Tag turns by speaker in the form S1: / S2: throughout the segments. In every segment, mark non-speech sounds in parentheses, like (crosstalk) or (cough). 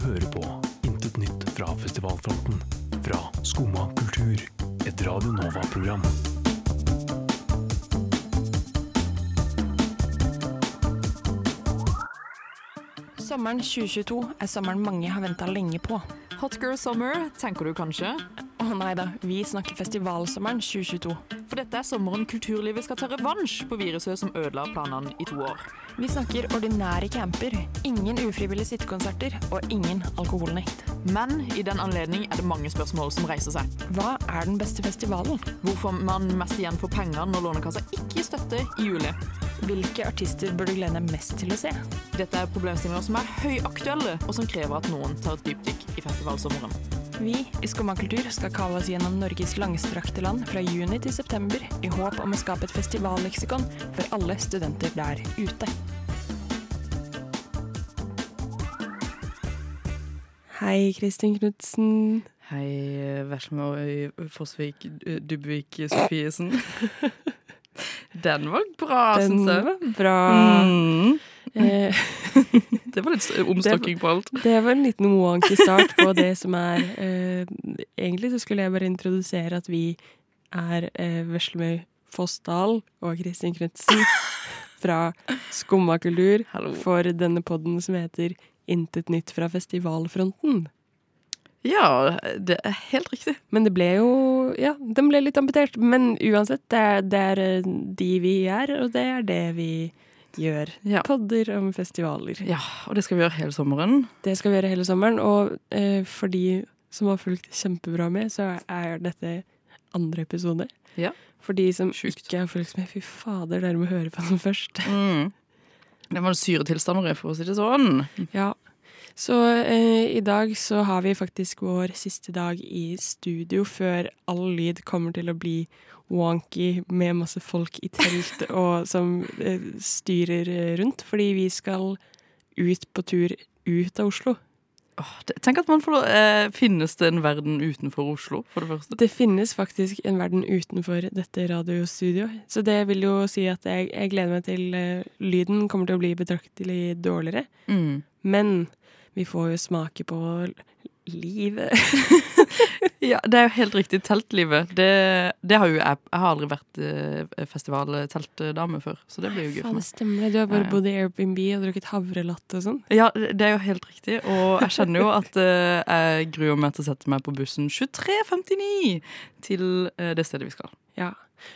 S1: hører på Intet nytt fra festivalfronten. Fra Skumma kultur. Et Radio Nova-program.
S2: Sommeren 2022 er sommeren mange har venta lenge på.
S3: Hot girl summer, tenker du kanskje?
S2: Å nei da, vi snakker festivalsommeren 2022.
S3: For dette er sommeren kulturlivet skal ta revansj på viruset som ødela planene i to år.
S2: Vi snakker ordinære camper, ingen ufrivillige sittekonserter og ingen alkoholnekt.
S3: Men i den anledning er det mange spørsmål som reiser seg.
S2: Hva er den beste festivalen?
S3: Hvorfor man mest igjen får penger når Lånekassa ikke gir støtte i juli.
S2: Hvilke artister bør du glede deg mest til å se?
S3: Dette er problemstillinger som er høyaktuelle, og som krever at noen tar et dypdykk i festivalsommeren.
S2: Vi i Skumma kultur skal kave oss gjennom Norges langstrakte land fra juni til september, i håp om å skape et festivalleksikon for alle studenter der ute. Hei, Kristin Knutsen.
S4: Hei, Veslemøy, Fossvik, Dubvik, Sofiesen. (laughs) Den var bra,
S2: Den
S4: syns jeg.
S2: var bra.
S4: Mm.
S2: Eh, (laughs)
S4: Det var litt omstokking på alt.
S2: det var en liten wonky start på det som er eh, Egentlig så skulle jeg bare introdusere at vi er eh, Veslemøy Fossdal og Kristin Knutsen fra Skumma kultur for denne podden som heter Intet nytt fra festivalfronten.
S4: Ja, det er helt riktig.
S2: Men det ble jo Ja, den ble litt amputert. Men uansett, det er, det er eh, de vi er, og det er det vi gjør.
S4: Ja.
S2: Podder om festivaler.
S4: Ja, og det skal vi gjøre hele sommeren.
S2: Det skal vi gjøre hele sommeren. Og eh, for de som har fulgt kjempebra med, så er dette andre episode.
S4: Ja.
S2: For de som
S4: Sjukt.
S2: ikke har fulgt med, fy fader, dere må høre på den først.
S4: Mm. Det var syretilstander, for å si det sånn.
S2: Ja. Så eh, i dag så har vi faktisk vår siste dag i studio før all lyd kommer til å bli wonky med masse folk i telt (laughs) og som eh, styrer eh, rundt, fordi vi skal ut på tur ut av Oslo.
S4: Åh, det, tenk at man får eh, Finnes det en verden utenfor Oslo, for det første?
S2: Det finnes faktisk en verden utenfor dette radiostudioet. Så det vil jo si at jeg, jeg gleder meg til eh, lyden kommer til å bli betraktelig dårligere.
S4: Mm.
S2: Men vi får jo smake på livet. (laughs)
S4: Ja, det er jo helt riktig. Teltlivet. Det, det har jo jeg Jeg har aldri vært eh, festivalteltdame før, så det blir jo gøy for meg.
S2: stemmer det. Du har bare bodd i Airbnb og drukket havrelatte og sånn.
S4: Ja, det er jo helt riktig. Og jeg kjenner jo at eh, jeg gruer meg til å sette meg på bussen 23.59 til eh, det stedet vi skal.
S2: Ja.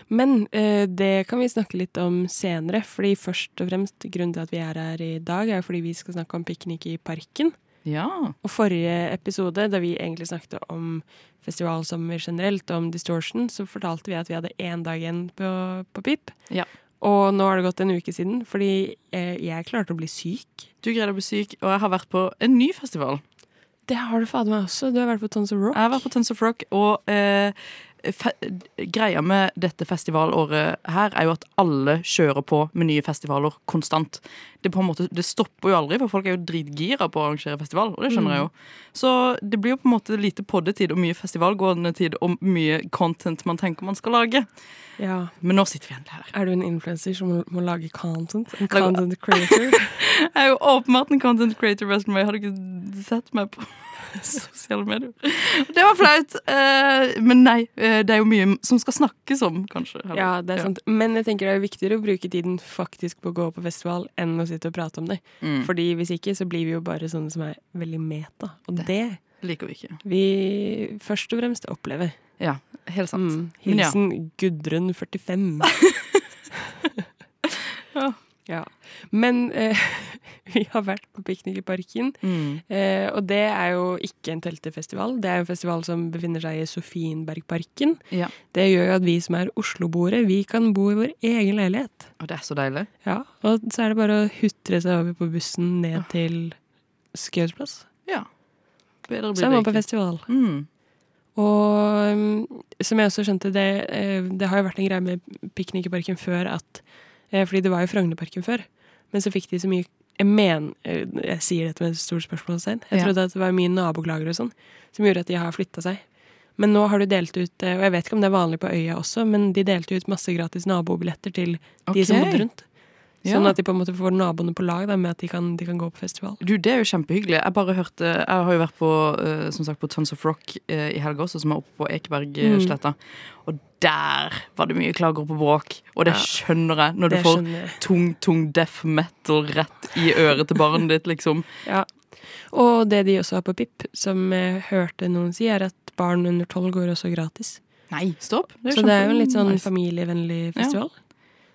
S2: Men eh, det kan vi snakke litt om senere, fordi først og fremst grunnen til at vi er her i dag, er fordi vi skal snakke om piknik i parken.
S4: Ja.
S2: Og forrige episode, da vi egentlig snakket om festivalsommer generelt, om Distortion, så fortalte vi at vi hadde én dag igjen på, på PIP.
S4: Ja.
S2: Og nå har det gått en uke siden, fordi jeg, jeg klarte å bli syk.
S4: Du greide å bli syk, og jeg har vært på en ny festival.
S2: Det har du fader meg også. Du har vært på Tons of Rock.
S4: Jeg har vært på Tons of Rock, og eh, greia med dette festivalåret her er jo at alle kjører på med nye festivaler konstant. Det, på en måte, det stopper jo aldri, for folk er jo dritgira på å arrangere festival. Og det skjønner jeg jo. Så det blir jo på en måte lite poddetid og mye festivalgående tid og mye content man tenker man skal lage.
S2: Ja.
S4: Men nå sitter vi endelig her.
S2: Er du en influenser som må, må lage content? En content creator? (laughs)
S4: Jeg er jo åpenbart en content creator. Jeg hadde ikke sett meg på (laughs) sosiale medier. Det var flaut. eh, Men nei, eh, det er jo mye som skal snakkes om, kanskje. heller.
S2: Ja, det er sant. Men jeg tenker det er viktigere å bruke tiden faktisk på å gå på festival enn å sitte og prate om det.
S4: Mm.
S2: Fordi hvis ikke så blir vi jo bare sånne som er veldig meta. Og det,
S4: Liker vi ikke.
S2: vi først og fremst opplever.
S4: Ja, helt sant.
S2: Mm.
S4: Hilsen (laughs) (laughs) ja.
S2: Gudrun 45.
S4: Ja.
S2: Ja. Men eh, (laughs) vi har vært på piknik i parken.
S4: Mm.
S2: Eh, og det er jo ikke en teltefestival. Det er en festival som befinner seg i Sofienbergparken.
S4: Ja.
S2: Det gjør jo at vi som er Oslo-boere, vi kan bo i vår egen leilighet.
S4: Og det er så deilig.
S2: Ja, Og så er det bare å hutre seg over på bussen ned
S4: Ja.
S2: til Skaus plass.
S4: Ja. Bedre
S2: Så er man på
S4: blir
S2: festival.
S4: Mm.
S2: Og um, som jeg også skjønte, det, eh, det har jo vært en greie med piknik i parken før at Fordi det var jo Frognerparken før, men så fikk de så mye Jeg mener eh, Jeg sier dette med et stort spørsmålstegn. Jeg
S4: Ja.
S2: trodde at det var mye naboklager og sånn som gjorde at de har flytta seg. Men nå har du delt ut, eh, og jeg vet ikke om det er vanlig på øya også, men de delte ut masse gratis nabobilletter til de som bodde rundt. Sånn at de på en måte får naboene på lag da, med at de kan, de kan gå på festival.
S4: Du, Det er jo kjempehyggelig. Jeg bare hørte, jeg har jo vært på eh, som sagt, på Tons of Rock eh, i helga også, som er oppe på Ekebergsletta. Og der var det mye klager på bråk. Og det
S2: Ja.
S4: skjønner jeg, når du får tung, tung death metal rett i øret til barnet ditt, liksom. (laughs)
S2: Ja. Og det de også har på PIP, som jeg hørte noen si, er at barn under tolv går også gratis.
S4: Nei, stopp. Det
S2: Så det er jo en litt sånn
S4: nice.
S2: familievennlig festival.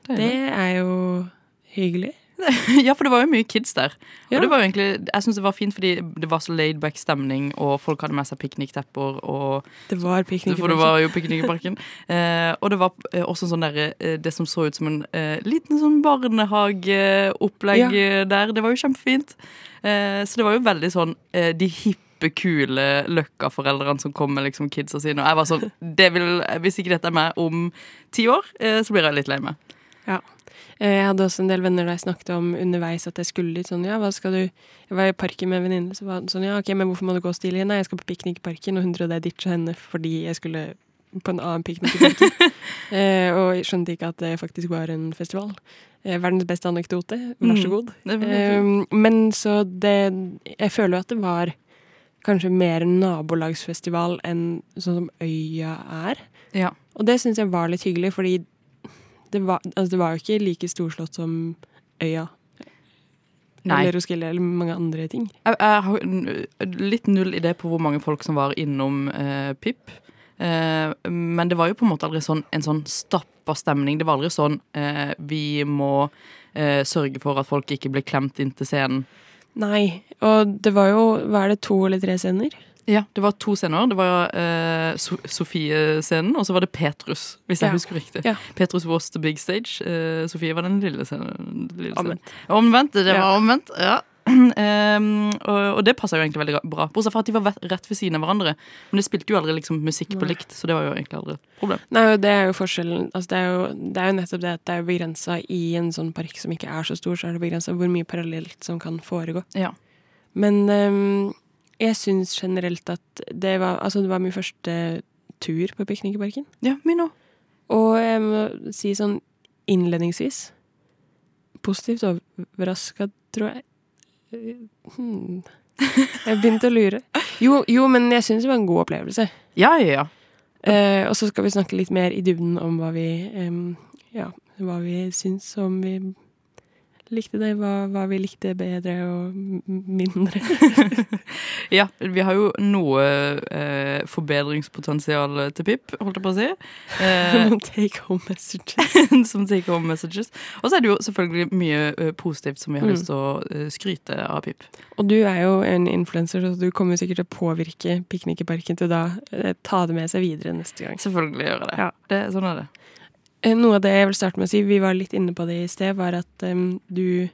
S4: Det er
S2: Det er jo hyggelig. (laughs)
S4: Ja, for det var jo mye kids der.
S2: Ja.
S4: Og det var jo egentlig, jeg synes det var fint fordi det var så laid back stemning, og folk hadde med seg pikniktepper. Og,
S2: Det var piknik.
S4: for det var jo piknik i parken. (laughs) Eh, og det var eh, også sånn der, eh, det som så ut som en eh, liten sånn barnehageopplegg ja. der. Det var jo kjempefint. Eh, så det var jo veldig sånn eh, de hippe, kule Løkka-foreldrene som kom med liksom kidsa sine. Og jeg var sånn (laughs) Hvis ikke dette er meg om ti år, eh, så blir jeg litt lei meg.
S2: Ja. Eh, Jeg hadde også en del venner der jeg snakket om underveis at jeg skulle dit sånn, ja, hva skal du Jeg var i parken med en venninne, så var det sånn, ja, ok, men hvorfor må du gå stilig? Nei, jeg skal på piknik i parken, og hun trodde jeg ditcha henne fordi jeg skulle på en annen piknik i parken. (laughs) eh, og jeg skjønte ikke at det faktisk var en festival. Eh, verdens beste anekdote, vær så
S4: Mm.
S2: god.
S4: Mm,
S2: Eh, men så det Jeg føler jo at det var kanskje mer en nabolagsfestival enn sånn som Øya er.
S4: ja.
S2: Og det syns jeg var litt hyggelig, fordi det var, altså det var jo ikke like storslått som Øya.
S4: Nei.
S2: Eller Roskilde eller mange andre ting.
S4: Jeg, jeg har litt null idé på hvor mange folk som var innom eh, PIP. Eh, men det var jo på en måte aldri sånn, en sånn stappa stemning. Det var aldri sånn eh, vi må eh, sørge for at folk ikke blir klemt inntil scenen.
S2: Nei. Og det var jo Hva er det, to eller tre scener?
S4: Ja, Det var to scener. Det var uh, so Sofie-scenen, og så var det Petrus, hvis jeg
S2: Ja.
S4: husker riktig.
S2: Ja.
S4: Petrus was the big stage. Uh, Sofie var den lille scenen. Lille scenen.
S2: Omvendt.
S4: Det
S2: Ja.
S4: var omvendt, ja. Um, (clears throat) og, og det passa jo egentlig veldig bra. Bortsett fra at de var rett ved siden av hverandre. Men det spilte jo aldri liksom musikk på likt, så det var jo egentlig aldri et problem.
S2: Nei, det er jo forskjellen. Altså det, er jo, det er jo nettopp det at det er begrensa i en sånn park som ikke er så stor, så er det begrensa hvor mye parallelt som kan foregå.
S4: Ja.
S2: Men ehm, jeg syns generelt at det var Altså, det var min første tur på Piknik i parken.
S4: Ja, min òg.
S2: Og jeg må si sånn innledningsvis Positivt overraska, tror jeg. Eh, Hmm. Jeg begynte å lure. Jo, jo men jeg syns det var en god opplevelse.
S4: Ja, ja, ja.
S2: Eh, og så skal vi snakke litt mer i dybden om hva vi eh, Ja, hva vi syns, om vi likte det, hva, hva vi likte bedre og mindre. (laughs)
S4: Ja, vi har jo noe eh, forbedringspotensial til Pip, holdt jeg på å si. Eh, (laughs)
S2: Noen take home messages. (laughs)
S4: som take home messages. Og så er det jo selvfølgelig mye eh, positivt som vi har
S2: Mm.
S4: lyst til å eh, skryte av Pip.
S2: Og du er jo en influenser, så du kommer sikkert til å påvirke Piknik i parken til da eh, ta det med seg videre neste gang.
S4: Selvfølgelig gjør jeg det.
S2: Ja.
S4: det. Sånn er det.
S2: Eh, Noe av det jeg vil starte med å si, vi var litt inne på det i sted, var at um, du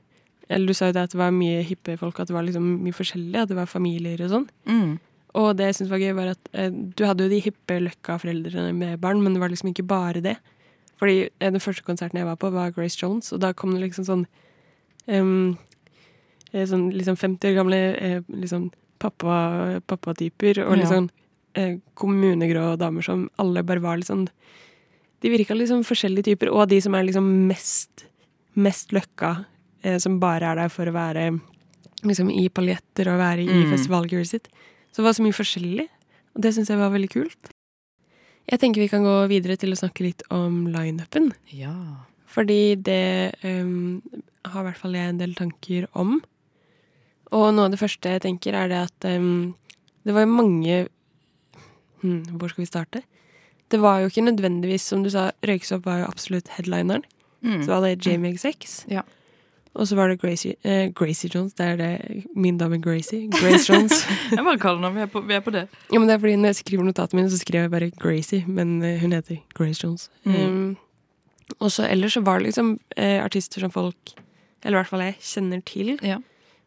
S2: Eller du sa jo det at det var mye hippe folk, at det var liksom mye forskjellig, at det var familier og sånn.
S4: Mm.
S2: Og det jeg syntes var gøy, var at uh, du hadde jo de hippe Løkka-foreldrene med barn, men det var liksom ikke bare det. Fordi uh, den første konserten jeg var på, var Grace Jones, og da kom det liksom sånn eh, Sånn liksom 50 år gamle eh, liksom pappa, pappatyper, og
S4: Ja.
S2: liksom kommunegrå damer som alle bare var litt sånn De virka liksom forskjellige typer, og de som er liksom mest, mest Løkka, eh, som bare er der for å være liksom i paljetter og være i
S4: Mm.
S2: festivalgearet sitt. Så det var så mye forskjellig, og det syns jeg var veldig kult. Jeg tenker vi kan gå videre til å snakke litt om lineupen.
S4: Ja.
S2: Fordi det um, har i hvert fall jeg en del tanker om. Og noe av det første jeg tenker, er det at um, det var mange hmm, Hvor skal vi starte? Det var jo ikke nødvendigvis, som du sa, Røyksopp var jo absolutt headlineren.
S4: Mm.
S2: Så var det Jamie XX.
S4: Ja.
S2: Og så var det Gracie, eh, Gracie Jones. Det er det min dame Gracie. Grace Jones. (laughs)
S4: Jeg bare kaller den, vi er på, vi er på det.
S2: Ja, men det er fordi Når jeg skriver notatene mine, så skriver jeg bare Gracie, men eh, hun heter Grace Jones.
S4: Mm.
S2: Um, og så ellers så var det liksom eh, artister som folk, eller i hvert fall jeg, kjenner til.
S4: Ja.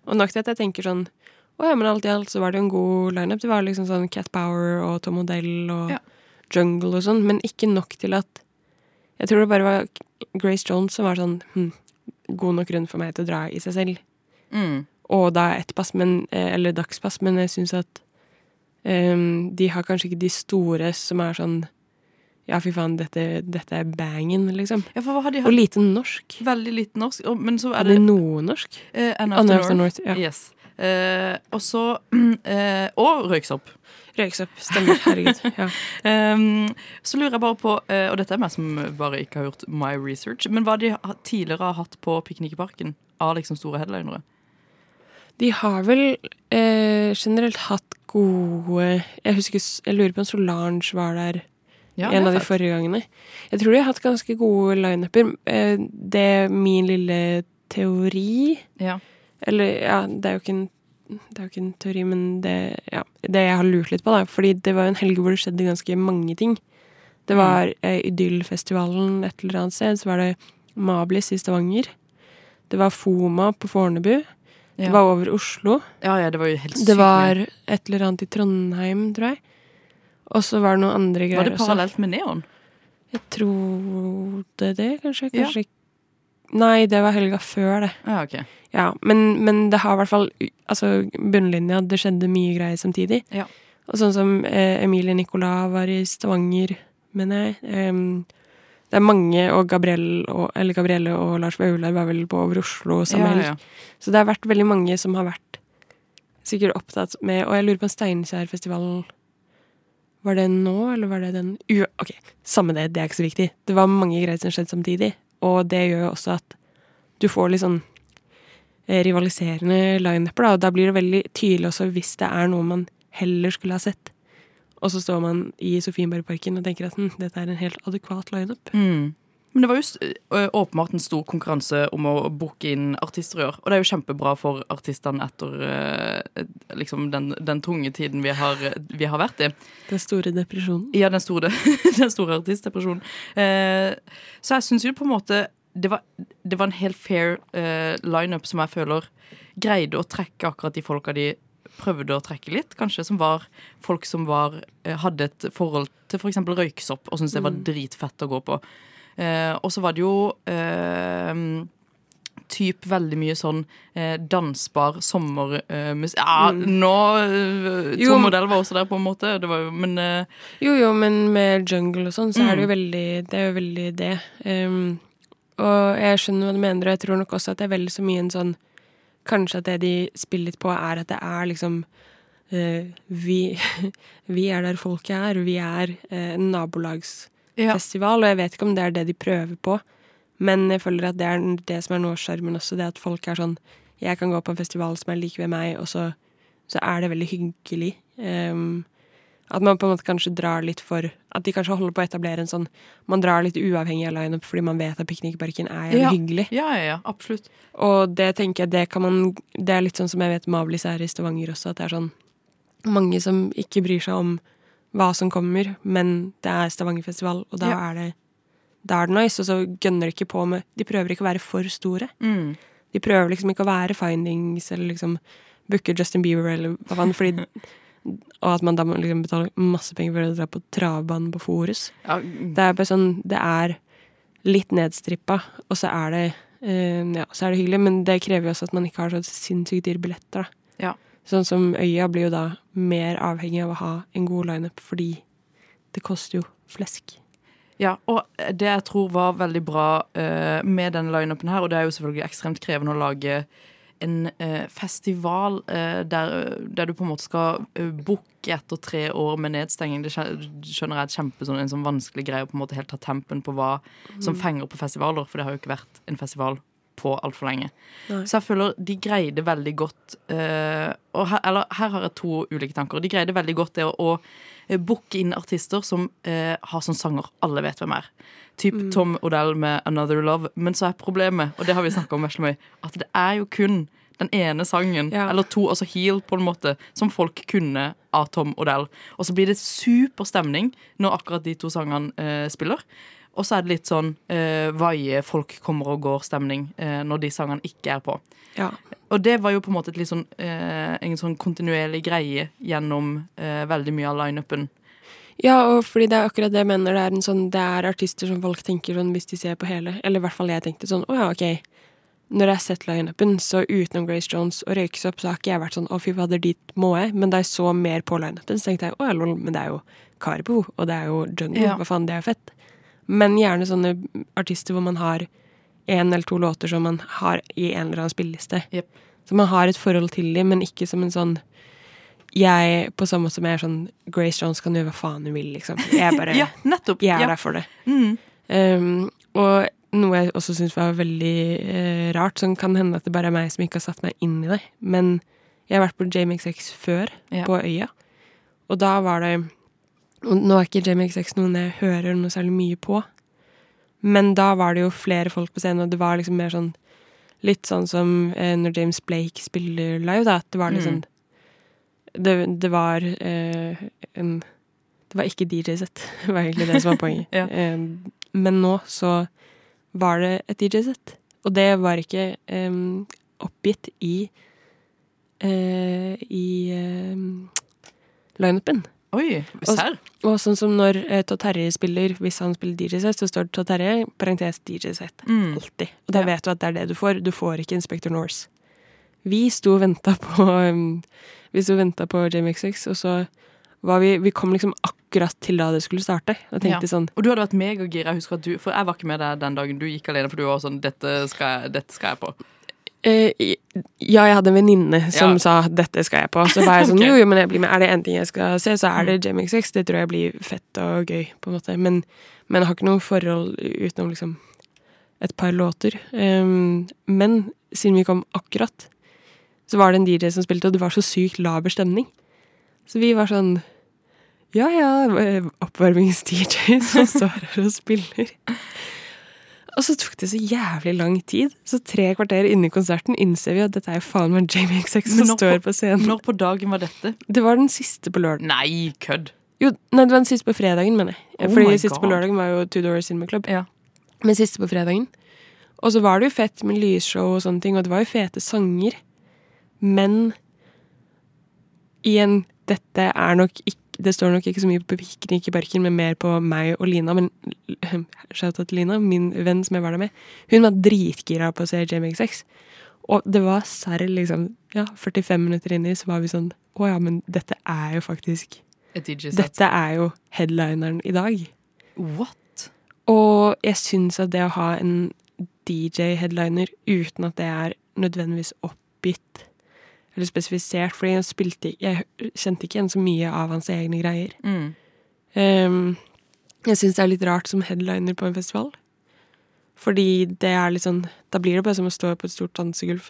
S2: Og nok til at jeg tenker sånn Å ja, men alt i alt så var det jo en god lineup. Det var liksom sånn Cat Power og Tom Odell og
S4: Ja.
S2: Jungle og sånn, men ikke nok til at Jeg tror det bare var Grace Jones som var sånn hm, god nok grunn for meg til å dra i seg selv.
S4: Mm.
S2: Og da ett pass, men, eh, eller dagspass, men jeg syns at um, de har kanskje ikke de store som er sånn ja, fy faen, dette, dette er bangen, liksom.
S4: Ja,
S2: Og lite norsk.
S4: Veldig lite norsk. og- Men så er det
S2: det noe norsk?
S4: eh, After
S2: After
S4: North.
S2: North. Ja.
S4: Yes. Eh, og så (clears throat) eh, Og røyksopp.
S2: Røyksopp. Stemmer. Herregud. (laughs) Ja.
S4: Um, så lurer jeg bare på, eh, og dette er meg som bare ikke har gjort my research, men hva de tidligere har hatt på Piknik i parken av liksom store headlinere?
S2: De har vel eh, generelt hatt gode Jeg husker, jeg lurer på om Solange var der
S4: Ja,
S2: en av de forrige gangene. Jeg tror de har hatt ganske gode lineuper. Eh, det er min lille teori
S4: Ja.
S2: Eller ja, det er jo ikke en det er jo ikke en teori, men det, ja, det jeg har lurt litt på, da. Fordi det var jo en helg hvor det skjedde ganske mange ting. Det var eh, Idyllfestivalen et eller annet sted. Så var det Mablis i Stavanger. Det var Foma på Fornebu.
S4: Ja.
S2: Det var over Oslo.
S4: ja, ja, det var jo helt sykt.
S2: Det var et eller annet i Trondheim, tror jeg. Og så var det noen andre greier også.
S4: Var det
S2: også.
S4: parallelt med Neon?
S2: Jeg trodde det, kanskje.
S4: Ja.
S2: Kanskje ikke Nei, det var helga før, det.
S4: Ja, ok.
S2: Ja, men, men det har i hvert fall Altså, bunnlinja, det skjedde mye greier samtidig.
S4: Ja.
S2: Og sånn som eh, Emilie Nicolas var i Stavanger, mener jeg. Em, det er mange, og Gabrielle og, eller Gabrielle og Lars Vaular var vel på Over Oslo samme
S4: Ja, ja.
S2: Så det har vært veldig mange som har vært sikkert opptatt med Og jeg lurer på om Steinkjerfestivalen Var det nå, eller var det den U Ok, samme det, det er ikke så viktig. Det var mange greier som skjedde samtidig, og det gjør jo også at du får litt sånn eh, rivaliserende lineuper, da. Og da blir det veldig tydelig også hvis det er noe man heller skulle ha sett. Og så står man i Sofienbergparken og tenker at hm, dette er en helt adekvat lineup.
S4: Mm. Men det var jo åpenbart en stor konkurranse om å booke inn artister i år. Og det er jo kjempebra for artistene etter liksom den, den tunge tiden vi har, vi har vært i.
S2: Den store depresjonen.
S4: Ja, den store, (laughs) den store artistdepresjonen. Eh, så jeg syns jo på en måte det var, det var en helt fair lineup som jeg føler greide å trekke akkurat de folka de prøvde å trekke litt, kanskje, som var folk som var, hadde et forhold til f.eks. For røyksopp og syntes det var dritfett å gå på. Eh, og så var det jo eh, typ veldig mye sånn eh, dansbar sommermusikk Ja, nå eh. Tom Modell var også der, på en måte. Det var jo, men eh,
S2: Jo, jo, men med jungle og sånn, så er det jo
S4: Mm.
S2: veldig det. Er jo veldig det. Um, og jeg skjønner hva du mener, og jeg tror nok også at det er veldig så mye en sånn Kanskje at det de spiller litt på, er at det er liksom eh, vi, (laughs) vi er der folket er. Vi er eh, en festival, og jeg vet ikke om det er det de prøver på. Men jeg føler at det er det som er noe av sjarmen også, det at folk er sånn Jeg kan gå på en festival som er like ved meg, og så, så er det veldig hyggelig. Um, at man på en måte kanskje drar litt for At de kanskje holder på å etablere en sånn Man drar litt uavhengig av lineup fordi man vet at Piknikparken er
S4: Ja.
S2: hyggelig.
S4: ja, ja, ja, absolutt.
S2: Og det tenker jeg, det kan man Det er litt sånn som jeg vet Mavlis er i Stavanger også, at det er sånn mange som ikke bryr seg om hva som kommer, men det er Stavangerfestival, og da
S4: Ja.
S2: er det da er det nice, og så gønner de ikke på med De prøver ikke å være for store.
S4: Mm.
S2: De prøver liksom ikke å være findings eller liksom booke Justin Bieber eller hva faen, fordi (laughs) Og at man da må liksom betale masse penger for å dra på travbanen på Forus.
S4: Ja,
S2: Det er bare sånn Det er litt nedstrippa, og så er det eh, Ja, så er det hyggelig, men det krever jo også at man ikke har så sinnssykt dyre billetter, da.
S4: Ja.
S2: Sånn som Øya blir jo da mer avhengig av å ha en god lineup, fordi det koster jo flesk.
S4: Ja, og det jeg tror var veldig bra uh, med denne lineupen her, og det er jo selvfølgelig ekstremt krevende å lage en uh, festival uh, der, der du på en måte skal uh, booke etter tre år med nedstenging. Det skjønner jeg er kjempe sånn, en sånn vanskelig greie å på en måte helt ta tempen på hva som fenger på festivaler, for det har jo ikke vært en festival på altfor lenge.
S2: Nei.
S4: Så jeg føler de greide veldig godt uh, og her, Eller her har jeg to ulike tanker. De greide veldig godt det å, å booke inn artister som uh, har sånne sanger alle vet hvem er. Typ Tom Odell med 'Another Love'. Men så er problemet, og det har vi snakka om veldig mye, at det er jo kun den ene sangen,
S2: Ja.
S4: eller to, altså Heal, på en måte, som folk kunne av Tom Odell. Og så blir det super stemning når akkurat de to sangene uh, spiller. Og så er det litt sånn eh, vaie folk kommer og går-stemning eh, når de sangene ikke er på.
S2: Ja.
S4: Og det var jo på en måte sånn, eh, en sånn kontinuerlig greie gjennom eh, veldig mye av lineupen.
S2: Ja, og fordi det er akkurat det jeg mener. Det er, en sånn, det er artister som folk tenker sånn hvis de ser på hele. Eller i hvert fall jeg tenkte sånn Å ja, ok. når jeg har sett lineupen, så utenom Grace Jones og Røykesopp, så har ikke jeg vært sånn 'Å, fy fader, dit må jeg'. Men da jeg så mer på lineupen, så tenkte jeg 'Å ja, lol, men det er jo Karibo, og det er jo Jungle'.
S4: Ja.
S2: Hva faen, det er jo fett. Men gjerne sånne artister hvor man har én eller to låter som man har i en eller annen spilleliste.
S4: Yep.
S2: Så man har et forhold til dem, men ikke som en sånn jeg, På samme måte som jeg er sånn Grace Jones kan gjøre hva faen hun vil, liksom. Jeg bare (laughs)
S4: Ja, nettopp.
S2: jeg er
S4: ja.
S2: der for det.
S4: Mm.
S2: Um, og noe jeg også syns var veldig uh, rart, som kan hende at det bare er meg som ikke har satt meg inn i det, men jeg har vært på JMXX før,
S4: Ja.
S2: på Øya, og da var det og Nå er ikke JMXX noen jeg hører noe særlig mye på, men da var det jo flere folk på scenen, og det var liksom mer sånn Litt sånn som eh, når James Blake spiller live, da, at det var liksom det, det var eh, en Det var ikke DJ-sett, (laughs) var egentlig det som var poenget. (laughs)
S4: Ja.
S2: Eh, men nå så var det et DJ-sett. Og det var ikke em, oppgitt i eh, i eh, lineupen.
S4: Oi,
S2: Og-
S4: serr?
S2: Og sånn som når eh, Todd Terje spiller, hvis han spiller DJ-sett, så står det Todd Terje, parentes DJ-sett.
S4: Mm.
S2: Alltid. Og da
S4: Ja.
S2: vet du at det er det du får. Du får ikke Inspector Norse. Vi sto og venta på um, Vi sto og venta på JMXX, og så var vi Vi kom liksom akkurat til da det skulle starte. Og tenkte
S4: Ja.
S2: sånn
S4: Og du hadde vært megagira. Jeg husker at du, for jeg var ikke med deg den dagen du gikk alene, for du var sånn Dette skal jeg, dette skal jeg på.
S2: Eh, Ja, jeg hadde en venninne som
S4: Ja.
S2: sa 'dette skal jeg på'. Så var jeg sånn (laughs)
S4: okay.
S2: jo, jo, men jeg blir med. Er det én ting jeg skal se, så er det JMXX. Det tror jeg blir fett og gøy, på en måte. Men, men jeg har ikke noe forhold utenom liksom et par låter. Um, men siden vi kom akkurat, så var det en DJ som spilte, og det var så sykt laber stemning. Så vi var sånn Ja ja, eh, oppvarmings-DJ som (laughs) står her og spiller. Og så tok det så jævlig lang tid. Så tre kvarter inne i konserten innser vi at dette er jo faen meg Jamie
S4: XX
S2: som står
S4: på-
S2: på scenen.
S4: Når på dagen var dette?
S2: Det var den siste på lørdag.
S4: Nei, kødd.
S2: Jo, nei, det var den siste på fredagen, mener jeg.
S4: Oh
S2: Fordi siste på lørdagen var jo Two Doors Cinema Club.
S4: Ja.
S2: Men siste på fredagen. Og så var det jo fett med lysshow og sånne ting, og det var jo fete sanger. Men igjen, dette er nok ikke Det står nok ikke så mye på Piknik i parken, men mer på meg og Lina. Men (clears throat) shout out til Lina, min venn som jeg var der med. Hun var dritgira på å se JMX6. Og det var serr, liksom. Ja, 45 minutter inni så var vi sånn Å ja, men dette er jo faktisk. Dette er jo headlineren i dag.
S4: What?
S2: Og jeg syns at det å ha en DJ-headliner uten at det er nødvendigvis oppgitt eller spesifisert, fordi jeg spilte Jeg kjente ikke igjen så mye av hans egne greier.
S4: Mm.
S2: Um, jeg syns det er litt rart som headliner på en festival. Fordi det er litt sånn Da blir det bare som å stå på et stort dansegulv.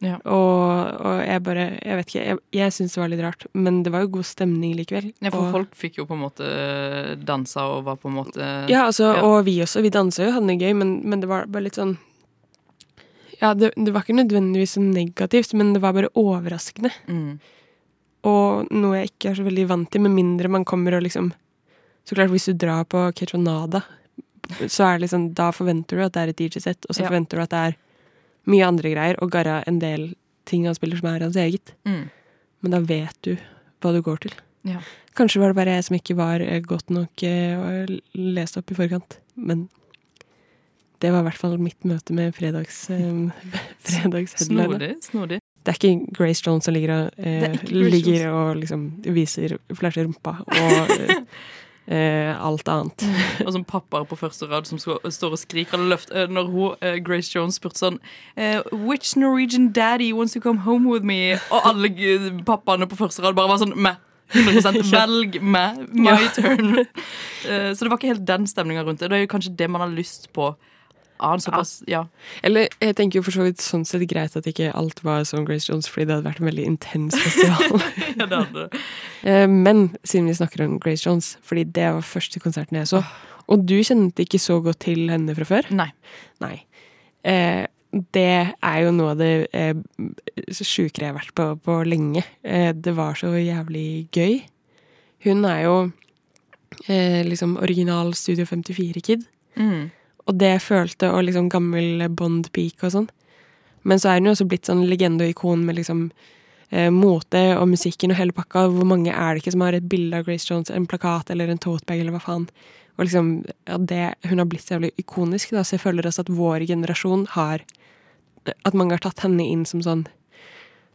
S4: Ja.
S2: Og, og jeg bare Jeg vet ikke. Jeg, jeg syns det var litt rart, men det var jo god stemning likevel.
S4: Ja, for
S2: Og-
S4: folk fikk jo på en måte dansa og var på en måte
S2: Ja, altså,
S4: Ja.
S2: og vi også. Vi dansa jo, hadde det gøy, men, men det var bare litt sånn Ja, det, det var ikke nødvendigvis så negativt, men det var bare overraskende.
S4: mm.
S2: Og noe jeg ikke er så veldig vant til, med mindre man kommer og liksom Så klart, hvis du drar på Ketronada, så er det liksom Da forventer du at det er et DJ-sett, og så
S4: Ja.
S2: forventer du at det er mye andre greier, og Garra en del ting han spiller som er hans eget.
S4: Mm.
S2: Men da vet du hva du går til.
S4: Ja.
S2: Kanskje var det bare jeg som ikke var eh, godt nok eh, lest opp i forkant. Men det var i hvert fall mitt møte med fredags, eh, (laughs) fredags
S4: Snodig. Snodig.
S2: Det er ikke Grace Jones som ligger eh,
S4: er
S2: ligger og liksom viser flasher rumpa og (laughs) eh, alt annet. (laughs)
S4: Og som pappaer på første rad som skal- står og skriker løfter eh, Når hun, eh, Grace Jones spurte sånn eh, Which Norwegian daddy wants to come home with me? Og alle pappaene på første rad bare var sånn Meh. 100% Velg meg. My turn. Så det var ikke helt den stemninga rundt det. Det er jo kanskje det man har lyst på en såpass Ja.
S2: Eller jeg tenker jo for så vidt sånn sett greit at ikke alt var som Grace Jones, fordi det hadde vært en veldig intens festival. (laughs)
S4: ja det hadde det.
S2: Eh, Men siden vi snakker om Grace Jones, fordi det var første konserten jeg så, og du kjente ikke så godt til henne fra før?
S4: Nei.
S2: Nei. Eh, det er jo noe av det eh, sjukere jeg har vært på på lenge. Eh, det var så jævlig gøy. Hun er jo eh, liksom original Studio 54-kid.
S4: Mm.
S2: Og det jeg følte, og liksom gammel Bond-pike og sånn. Men så er hun jo også blitt sånn legende og ikon med liksom eh, mote og musikken og hele pakka. Hvor mange er det ikke som har et bilde av Grace Jones, en plakat eller en totebag eller hva faen. Og liksom, ja, det, Hun har blitt så jævlig ikonisk, da, så jeg føler også at vår generasjon har at mange har tatt henne inn som sånn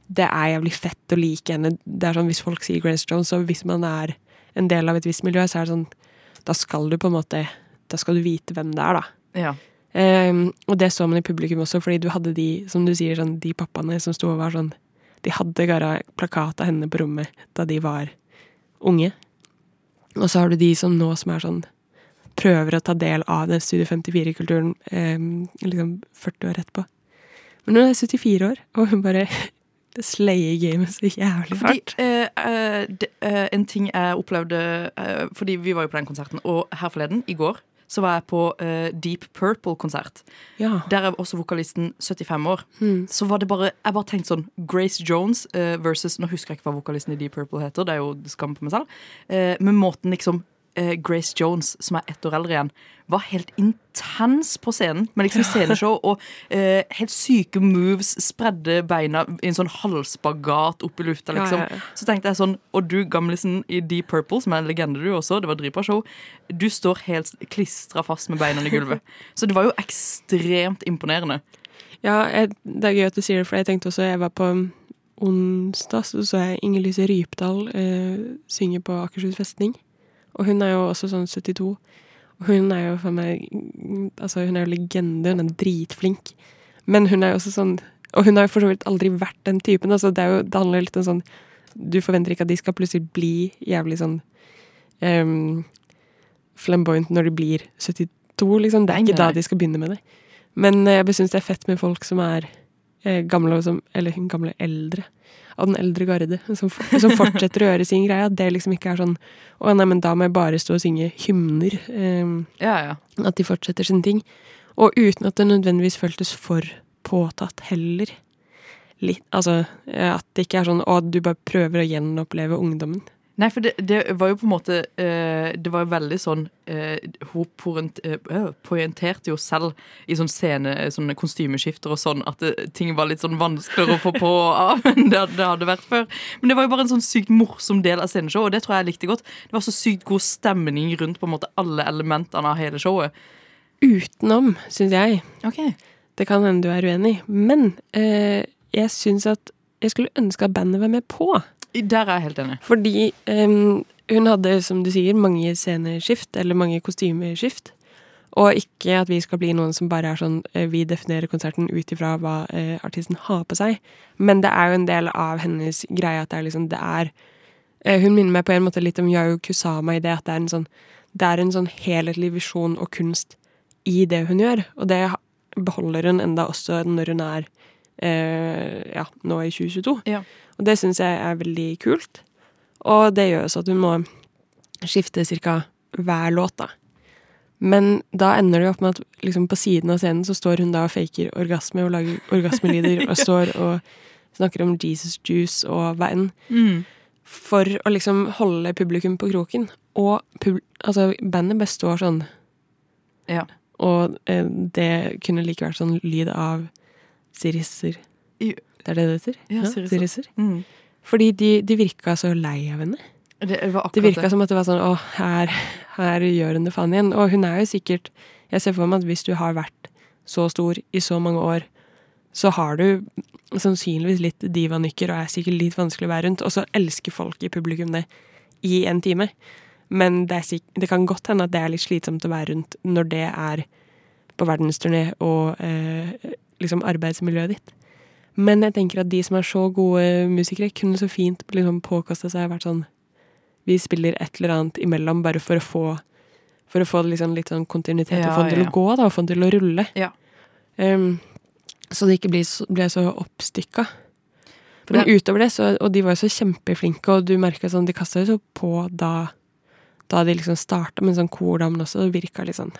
S2: Det er jævlig fett å like henne. Det er sånn Hvis folk sier Grace Jones, og hvis man er en del av et visst miljø, så er det sånn Da skal du på en måte Da skal du vite hvem det er, da.
S4: Ja.
S2: Um, og det så man i publikum også, fordi du hadde de, som du sier, sånn, de pappaene som sto og var sånn De hadde gara plakat av henne på rommet da de var unge. Og så har du de som nå som er sånn Prøver å ta del av den Studio 54-kulturen um, liksom 40 år etterpå. Men hun er 74 år, og hun bare (laughs) Det slayer gamet så jævlig
S4: Fordi
S2: hardt.
S4: Uh, uh, eh, En ting jeg opplevde eh, Fordi vi var jo på den konserten, og her forleden, i går, så var jeg på uh, Deep Purple-konsert.
S2: Ja.
S4: Der er også vokalisten 75 år.
S2: Mm.
S4: Så var det bare Jeg bare tenkte sånn Grace Jones uh, versus Nå husker jeg ikke hva vokalisten i Deep Purple heter, det er jo skam på meg selv. Uh, men måten liksom Grace Jones, som er ett år eldre igjen, var helt intens på scenen. Med liksom sceneshow og uh, helt syke moves. Spredde beina i en sånn halvspagat opp i lufta, liksom.
S2: Ja, ja, ja.
S4: Så tenkte jeg sånn Og du, gamlisen i Deep Purple, som er en legende du også, det var dritbra show, du står helt klistra fast med beina i gulvet. (laughs) Så det var jo ekstremt imponerende.
S2: Ja, jeg, det er gøy at du sier det, for jeg tenkte også Jeg var på onsdag, så så jeg Inger Lise Rypdal eh, synge på Akershus festning. Og hun er jo også sånn 72. Og hun er jo for meg Altså, hun er jo legende, hun er dritflink. Men hun er jo også sånn Og hun har jo for så vidt aldri vært den typen. Altså, det, jo, det handler litt om sånn Du forventer ikke at de skal plutselig bli jævlig sånn um, flamboyant når de blir 72, liksom. Det er ikke da de skal begynne med det. Men eh, jeg syns det er fett med folk som er eh, gamle, som, eller gamle eldre. Av den eldre garde. Som, som fortsetter å gjøre sin greie. At det liksom ikke er sånn Å nei, men da må jeg bare stå og synge hymner. em,
S4: Ja, ja.
S2: at de fortsetter sine ting. Og uten at det nødvendigvis føltes for påtatt heller. Litt, altså eh, at det ikke er sånn å, du bare prøver å gjenoppleve ungdommen.
S4: Nei, for det, det var jo på en måte eh, Det var jo veldig sånn eh, Hun porent, eh, øh, poengterte jo selv i sånn scene, sånne kostymeskifter og sånn, at det, ting var litt sånn vanskeligere å få på og (laughs) av enn det, det hadde vært før. Men det var jo bare en sånn sykt morsom del av sceneshowet, og det tror jeg jeg likte godt. Det var så sykt god stemning rundt på en måte alle elementene av hele showet.
S2: Utenom, syns jeg.
S4: Ok.
S2: Det kan hende du er uenig. Men eh, jeg syns at jeg skulle ønske at bandet var med på.
S4: Der er jeg helt enig.
S2: Fordi um, hun hadde, som du sier, mange sceneskift, eller mange kostymeskift. Og ikke at vi skal bli noen som bare er sånn eh, Vi definerer konserten ut ifra hva eh, artisten har på seg. Men det er jo en del av hennes greie at det er liksom Det er eh, Hun minner meg på en måte litt om Yayo Kusama i det at det er en sånn Det er en sånn helhetlig visjon og kunst i det hun gjør. Og det beholder hun enda også når hun er eh, ja, nå i 2022.
S4: Ja.
S2: Og det syns jeg er veldig kult. Og det gjør også at hun må skifte ca. hver låt, da. Men da ender det jo opp med at liksom på siden av scenen så står hun da og faker orgasme og lager orgasmelyder og (laughs) står og snakker om Jesus juice og hva enn. For å liksom holde publikum på kroken. Og altså, bandet består sånn.
S4: Ja.
S2: Og eh, det kunne like vært sånn lyd av sirisser. Det er det det heter?
S4: Ja, sirisser. Mm.
S2: Fordi de, de virka så lei av henne.
S4: Det
S2: Det virka som at det var sånn Å, her, her gjør hun det faen igjen. Og hun er jo sikkert Jeg ser for meg at hvis du har vært så stor i så mange år, så har du sannsynligvis litt divanykker og er sikkert litt vanskelig å være rundt. Og så elsker folk i publikum det i en time. Men det, det kan godt hende at det er litt slitsomt å være rundt når det er på verdensturné og eh, liksom arbeidsmiljøet ditt. Men jeg tenker at de som er så gode musikere, kunne så fint liksom påkosta seg vært sånn Vi spiller et eller annet imellom bare for å få For å få liksom litt sånn kontinuitet
S4: Ja,
S2: og få den til
S4: ja.
S2: å gå, da, og få den til å rulle.
S4: Ja.
S2: Um, så det ikke blir så, ble så oppstykka. Men
S4: det-
S2: utover det, så, og de var jo så kjempeflinke, og du merka sånn De kasta jo så på da Da de liksom starta, men sånn kordamen også virka litt sånn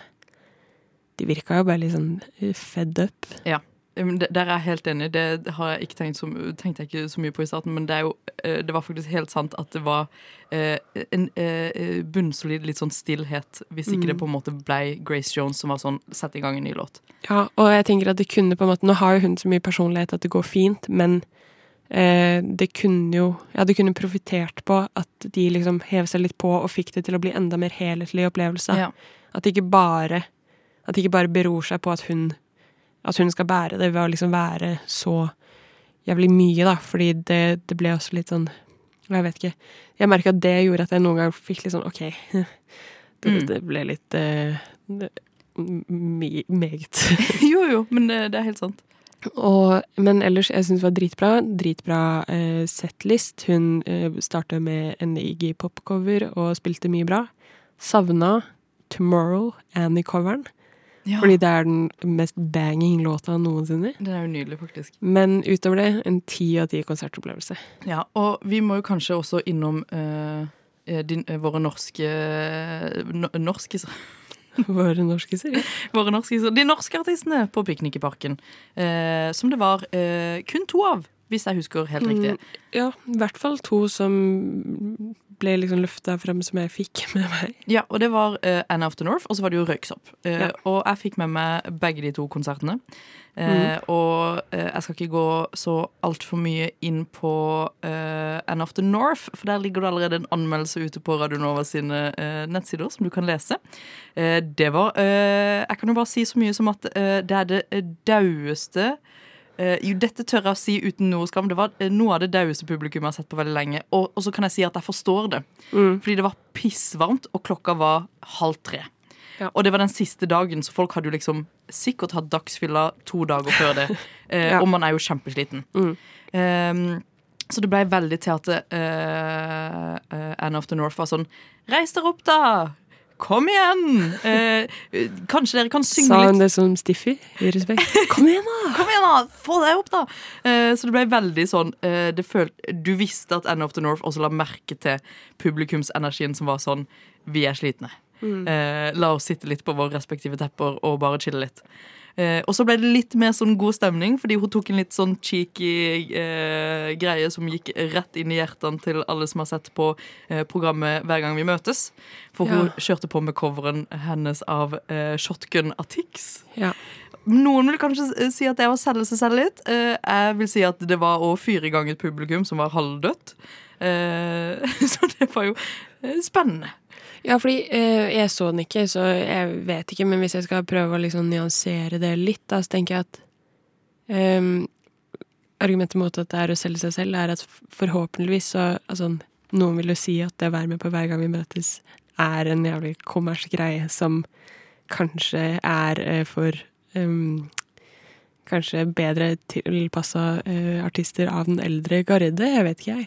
S2: De virka jo bare litt sånn eh, fed up.
S4: Det- Der er jeg helt enig. Det har jeg ikke tenkt så, tenkte jeg ikke så mye på i starten, men det, jo, eh, det var faktisk helt sant at det var eh, en eh, bunnsolid litt sånn stillhet, hvis ikke det på en måte ble Grace Jones som var sånn Sett i gang en ny låt.
S2: Ja, og jeg tenker at det kunne på en måte Nå har jo hun så mye personlighet at det går fint, men eh, det kunne jo Ja, det kunne profitert på at de liksom hev seg litt på og fikk det til å bli enda mer helhetlig opplevelse.
S4: Ja.
S2: At det ikke bare At det ikke bare beror seg på at hun at hun skal bære det ved å liksom være så jævlig mye, da. Fordi det, det ble også litt sånn Jeg vet ikke. Jeg merker at det gjorde at jeg noen ganger fikk litt sånn OK. (laughs) Det,
S4: Mm.
S2: det ble litt uh, det- me- meget. (laughs)
S4: jo, jo, men det, det er helt sant.
S2: Og, men ellers, jeg syns det var dritbra. Dritbra eh, settlist. Hun eh, starta med en Iggy Pop-cover og spilte mye bra. Savna Tomorrow, Annie-coveren.
S4: Ja,
S2: Fordi det er den mest banging låta noensinne.
S4: Den er jo nydelig, faktisk.
S2: Men utover det, en ti av ti konsertopplevelse.
S4: Ja, Og vi må jo kanskje også innom eh, din, uh, våre norske no, Norskiser. (laughs)
S2: Våre norske serier.
S4: Våre norskiser. De norske artistene på Piknik i parken. Eh, som det var kun to av, hvis jeg husker helt riktig.
S2: Mm, ja, i hvert fall to som ble liksom løfta frem som jeg fikk med meg.
S4: Ja, og det var uh, Anna of the North, og så var det jo Røyksopp. Uh,
S2: Ja.
S4: Og jeg fikk med meg begge de to konsertene. Uh,
S2: mm.
S4: Og eh, jeg skal ikke gå så altfor mye inn på eh, Anna of the North, for der ligger det allerede en anmeldelse ute på Radionova sine eh, nettsider som du kan lese. Eh, det var eh, Jeg kan jo bare si så mye som at eh, det er det daueste daueste eh, jo, dette tør jeg å si uten noe skam. Det var eh, noe av det daueste publikum jeg har sett på veldig lenge. Og, og så kan jeg si at jeg forstår det.
S2: Mm.
S4: Fordi det var pissvarmt, og klokka var halv tre.
S2: Ja.
S4: Og det var den siste dagen, så folk hadde jo liksom sikkert hatt dagsfylla to dager før det. Uh, (laughs)
S2: Ja.
S4: Og man er jo kjempesliten.
S2: Mm.
S4: Ehm, så det ble veldig til at uh, Anne of the North var sånn Reis dere opp, da! Kom igjen! Eh, kanskje dere kan synge litt.
S2: Sa hun det som Stiffy, i respekt? (laughs) Kom igjen, da!
S4: Kom igjen, da! Få deg opp, da! Eh, så det ble veldig sånn eh, det følt, Du visste at End of the North også la merke til publikumsenergien som var sånn Vi er slitne. Eh, la oss sitte litt på våre respektive tepper og bare chille litt. Eh, og så ble det litt mer sånn god stemning, fordi hun tok en litt sånn cheeky eh, greie som gikk rett inn i hjertene til alle som har sett på eh, programmet Hver gang vi møtes. For hun kjørte på med coveren hennes av eh, Shotgun Tix.
S2: Ja.
S4: Noen vil kanskje si at det var å selge seg selv litt. Eh, jeg vil si at det var å fyre i gang et publikum som var halvdødt. Eh, (laughs) så det var jo spennende.
S2: Ja, fordi eh, jeg så den ikke, så jeg vet ikke. Men hvis jeg skal prøve å liksom nyansere det litt, da, så tenker jeg at ehm, Argumentet mot at det er å selge seg selv, er at forhåpentligvis så altså, Noen vil jo si at det å være med på hver gang vi møtes, er en jævlig kommers greie som kanskje er eh, for ehm, Kanskje bedre tilpassa uh, artister av den eldre garde, jeg vet ikke jeg.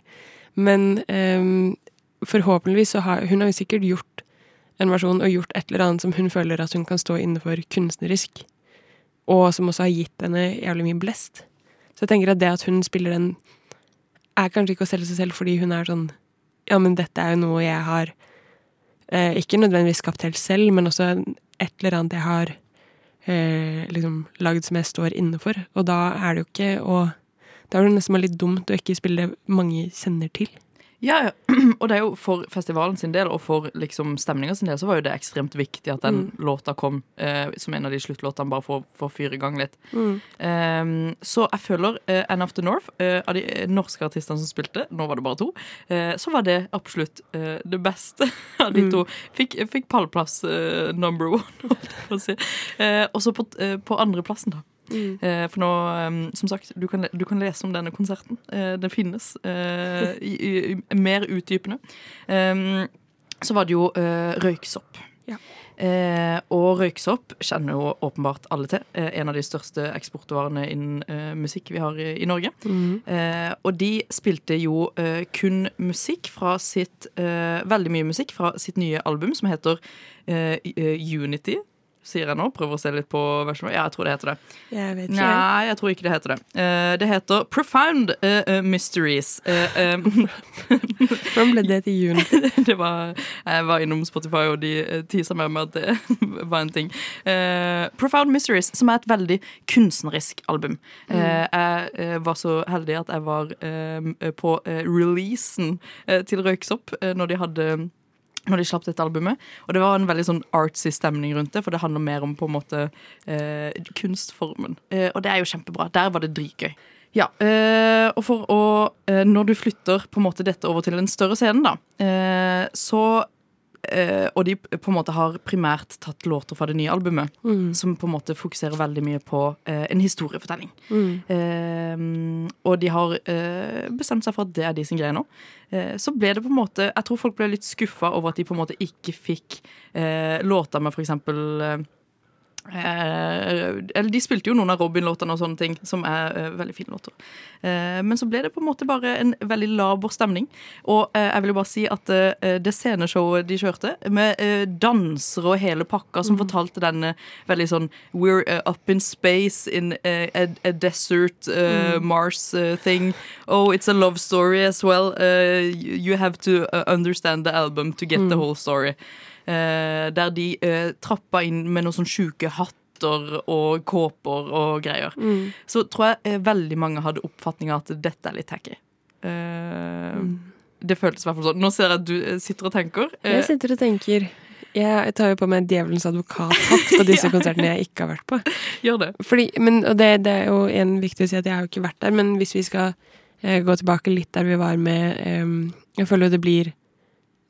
S2: Men ehm, forhåpentligvis så har hun har jo sikkert gjort en versjon og gjort et eller annet som hun føler at hun kan stå innenfor kunstnerisk, og som også har gitt henne jævlig mye blest. Så jeg tenker at det at hun spiller den, er kanskje ikke å selge seg selv fordi hun er sånn Ja, men dette er jo noe jeg har eh, ikke nødvendigvis skapt helt selv, men også et eller annet jeg har eh, liksom lagd som jeg står inne for. Og da er det jo ikke å Da er det nesten litt dumt å ikke spille det mange kjenner til.
S4: Ja. (clears throat) Og det er jo for festivalen sin del og for liksom stemninga sin del så var jo det ekstremt viktig at den låta kom eh, som en av de sluttlåtene, bare for, for å fyre i gang litt. Ehm, så jeg føler uh, End of the North, eh, av de eh, norske artistene som spilte, nå var det bare to, eh, så var det absolutt eh, det beste (laughs) av de to. Fikk, fikk pallplass eh, number one, (laughs) holdt jeg på å si. Eh, og så på, uh, på andreplassen, da. Eh, for nå, eh, som sagt, du kan, du kan lese om denne konserten. Eh, den finnes. eh, i, i, mer utdypende. Eh, så var det jo røyksopp.
S2: Ja.
S4: Eh, og røyksopp kjenner jo åpenbart alle til. Eh, en av de største eksportvarene innen eh, musikk vi har i, i Norge. Eh, og de spilte jo kun musikk fra sitt Veldig mye musikk fra sitt nye album som heter Unity. Sier jeg nå. Prøver å se litt på versjonen. Ja, jeg tror det heter det.
S2: Jeg vet ikke.
S4: Nei, jeg tror ikke det heter det. Uh, det heter Profound uh, Mysteries. Uh, um. (laughs)
S2: Hvordan ble det til juni? (laughs)
S4: det var, jeg var innom Spotify, og de tisa med meg med at det (laughs) var en ting. Profound Mysteries, som er et veldig kunstnerisk album. Eh, jeg var så heldig at jeg var på releasen til Røyksopp når de hadde når de slapp dette albumet. Og det var en veldig sånn artsy stemning rundt det, for det handler mer om på en måte eh, kunstformen. Eh, og det er jo kjempebra. Der var det dritgøy. Ja, eh, og for å eh, Når du flytter på en måte dette over til en større scene, da, eh, så eh, og de på en måte har primært tatt låter fra det nye albumet,
S2: Mm.
S4: som på en måte fokuserer veldig mye på eh, en historiefortelling.
S2: Mm.
S4: Eh, og de har eh, bestemt seg for at det er de sin greie nå. Eh, så ble det på en måte Jeg tror folk ble litt skuffa over at de på en måte ikke fikk eh, låter med for eksempel eller De spilte jo noen av Robin-låtene og sånne ting, som er eh, veldig fine låter. Eh, men så ble det på en måte bare en veldig laber stemning. Og eh, jeg vil jo bare si at eh, det sceneshowet de kjørte, med eh, dansere og hele pakka, som fortalte denne veldig sånn We're eh, up in space in eh, a, a desert mm. Mars eh, thing. Oh, it's a love story as well. Eh, you have to uh, understand the album to get the whole story. Eh, der de eh, trappa inn med noen sånn sjuke hatter og kåper og greier.
S2: Mm.
S4: Så tror jeg eh, veldig mange hadde oppfatninger at dette er litt tacky. Eh, Det føltes i hvert fall sånn. Nå ser jeg at du sitter og tenker. Eh,
S2: Jeg sitter og tenker Jeg tar jo på meg djevelens advokathatt på (laughs) disse konsertene jeg ikke har vært på.
S4: gjør det.
S2: Fordi, men, og det, det er jo en viktig å si at jeg har jo ikke vært der, men hvis vi skal eh, gå tilbake litt der vi var med em, Jeg føler jo det blir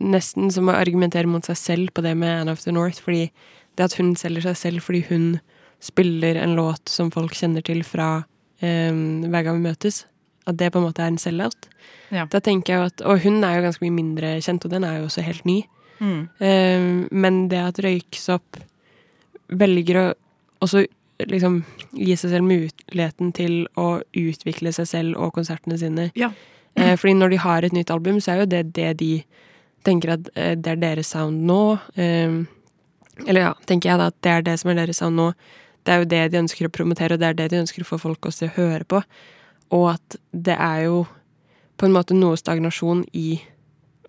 S2: nesten som å argumentere mot seg selv på det med Anne of the North, fordi det at hun selger seg selv fordi hun spiller en låt som folk kjenner til fra em, hver gang vi møtes, at det på en måte er en sell-out.
S4: Ja.
S2: Da tenker jeg at Og hun er jo ganske mye mindre kjent, og den er jo også helt ny.
S4: Mm.
S2: Eh, men det at Røyksopp velger å også liksom gi seg selv muligheten til å utvikle seg selv og konsertene sine.
S4: Ja.
S2: Eh, fordi når de har et nytt album, så er jo det det de tenker at eh, det er deres sound nå. Eh, eller ja, tenker jeg da at det er det som er deres sound nå. Det er jo det de ønsker å promotere, og det er det de ønsker å få folk også til å høre på. Og at det er jo på en måte noe stagnasjon i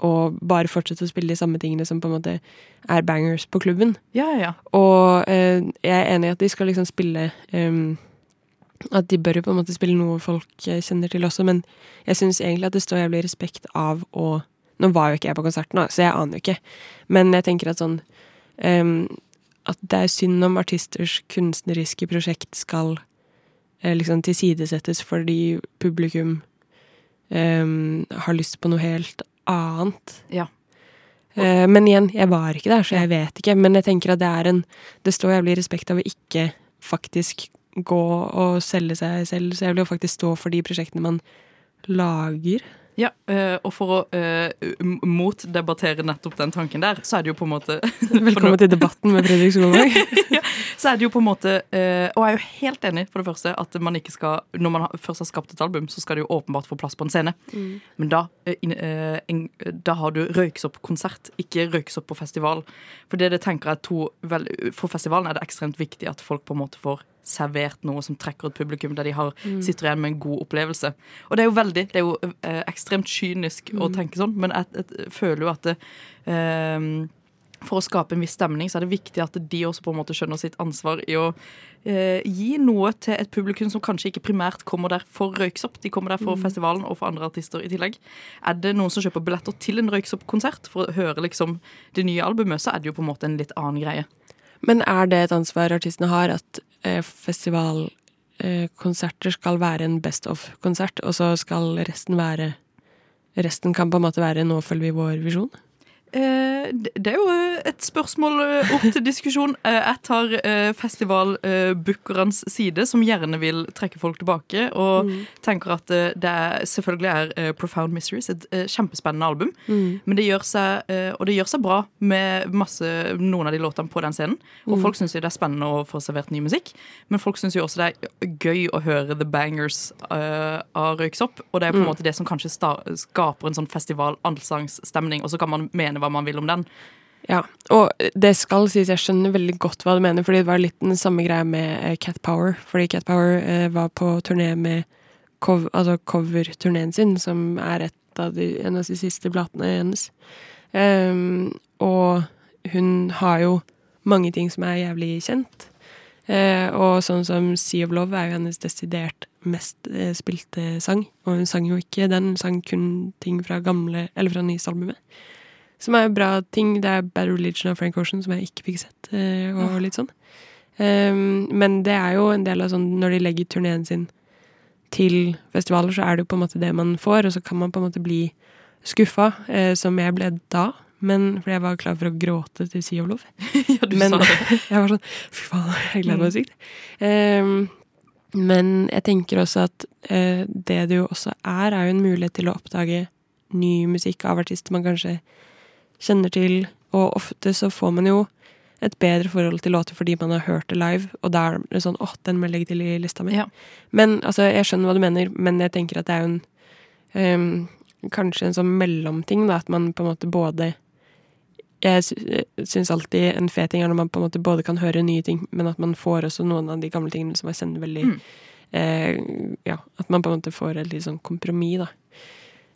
S2: å bare fortsette å spille de samme tingene som på en måte er bangers på klubben.
S4: Ja, ja.
S2: Og eh, jeg er enig i at de skal liksom spille um, At de bør jo på en måte spille noe folk kjenner til også, men jeg syns egentlig at det står jævlig respekt av å Nå var jo ikke jeg på konserten, så jeg aner jo ikke, men jeg tenker at sånn um, At det er synd om artisters kunstneriske prosjekt skal eh, liksom tilsidesettes fordi publikum um, har lyst på noe helt annet.
S4: Ja.
S2: Uh, Men igjen, jeg var ikke der, så jeg vet ikke. Men jeg tenker at det er en Det står jævlig respekt av å ikke faktisk gå og selge seg selv. Så jeg vil jo faktisk stå for de prosjektene man lager.
S4: Ja, eh, og for å uh, motdebattere nettopp den tanken der, så er det jo på en måte (laughs)
S2: Velkommen til debatten med Fredrik Solvang. (laughs)
S4: Så er det jo på en måte uh, Og jeg er jo helt enig, for det første, at man ikke skal Når man har- først har skapt et album, så skal det jo åpenbart få plass på en scene. Men da, uh, en, da har du røyksoppkonsert, ikke røyksopp på festival. For det det tenker jeg to vel, For festivalen er det ekstremt viktig at folk på en måte får servert noe som trekker et publikum, der de har, sitter igjen med en god opplevelse. Og det er jo veldig, det er jo eh, ekstremt kynisk å tenke sånn, men jeg, jeg føler jo at det, eh, for å skape en viss stemning, så er det viktig at de også på en måte skjønner sitt ansvar i å eh, gi noe til et publikum som kanskje ikke primært kommer der for Røyksopp. De kommer der for festivalen og for andre artister i tillegg. Er det noen som kjøper billetter til en Røyksopp-konsert for å høre liksom det nye albumet, så er det jo på en måte en litt annen greie.
S2: Men er det et ansvar artistene har, at festivalkonserter skal være en best of-konsert, og så skal resten være Resten kan på en måte være 'nå følger vi vår visjon'?
S4: Eh, det er jo eh, et spørsmål eh, opp til diskusjon. (laughs) Jeg tar festivalbookernes side, som gjerne vil trekke folk tilbake, og tenker at det selvfølgelig er Profound Mysteries et kjempespennende album. Men det gjør seg, og det gjør seg bra med masse, noen av de låtene på den scenen. Og folk syns jo det er spennende å få servert ny musikk, men folk syns jo også det er gøy å høre The Bangers av Røyksopp. Og det er på en måte det som kanskje skaper en sånn festival-allsangsstemning, og så kan man mene hva man vil om den.
S2: Ja, og det skal sies, jeg skjønner veldig godt hva du mener, fordi det var litt den samme greia med eh, Cat Power. Fordi Cat Power eh, var på turné med cov altså cover-turneen sin, som er et av de, en av de siste platene hennes. Um, og hun har jo mange ting som er jævlig kjent. Eh, og sånn som Sea of Love er jo hennes desidert mest eh, spilte sang. Og hun sang jo ikke den, hun sang kun ting fra gamle, eller fra nyeste albumet. Som er bra ting. Det er Bad Religion av Frank Ocean, som jeg ikke fikk sett. eh, og litt sånn. Um, men det er jo en del av sånn Når de legger turneen sin til festivaler, så er det jo på en måte det man får, og så kan man på en måte bli skuffa, eh, som jeg ble da. Men, fordi jeg var klar for å gråte til Sea of Love. (laughs)
S4: Ja, du
S2: Men
S4: sa det. (laughs)
S2: jeg var sånn Fy faen, jeg gleder meg sykt. Um, men jeg tenker også at uh, det det jo også er, er jo en mulighet til å oppdage ny musikk av artister man kanskje kjenner til. Og ofte så får man jo et bedre forhold til låter fordi man har hørt det live, og da er det sånn åh, den må jeg legge til i lista mi.
S4: Ja.
S2: Men altså, jeg skjønner hva du mener, men jeg tenker at det er jo en um, Kanskje en sånn mellomting, da, at man på en måte både jeg sy- syns alltid en fet ting er når man på en måte både kan høre nye ting, men at man får også noen av de gamle tingene som jeg kjenner veldig
S4: Mm.
S2: eh, Ja, at man på en måte får et litt sånn kompromiss, da.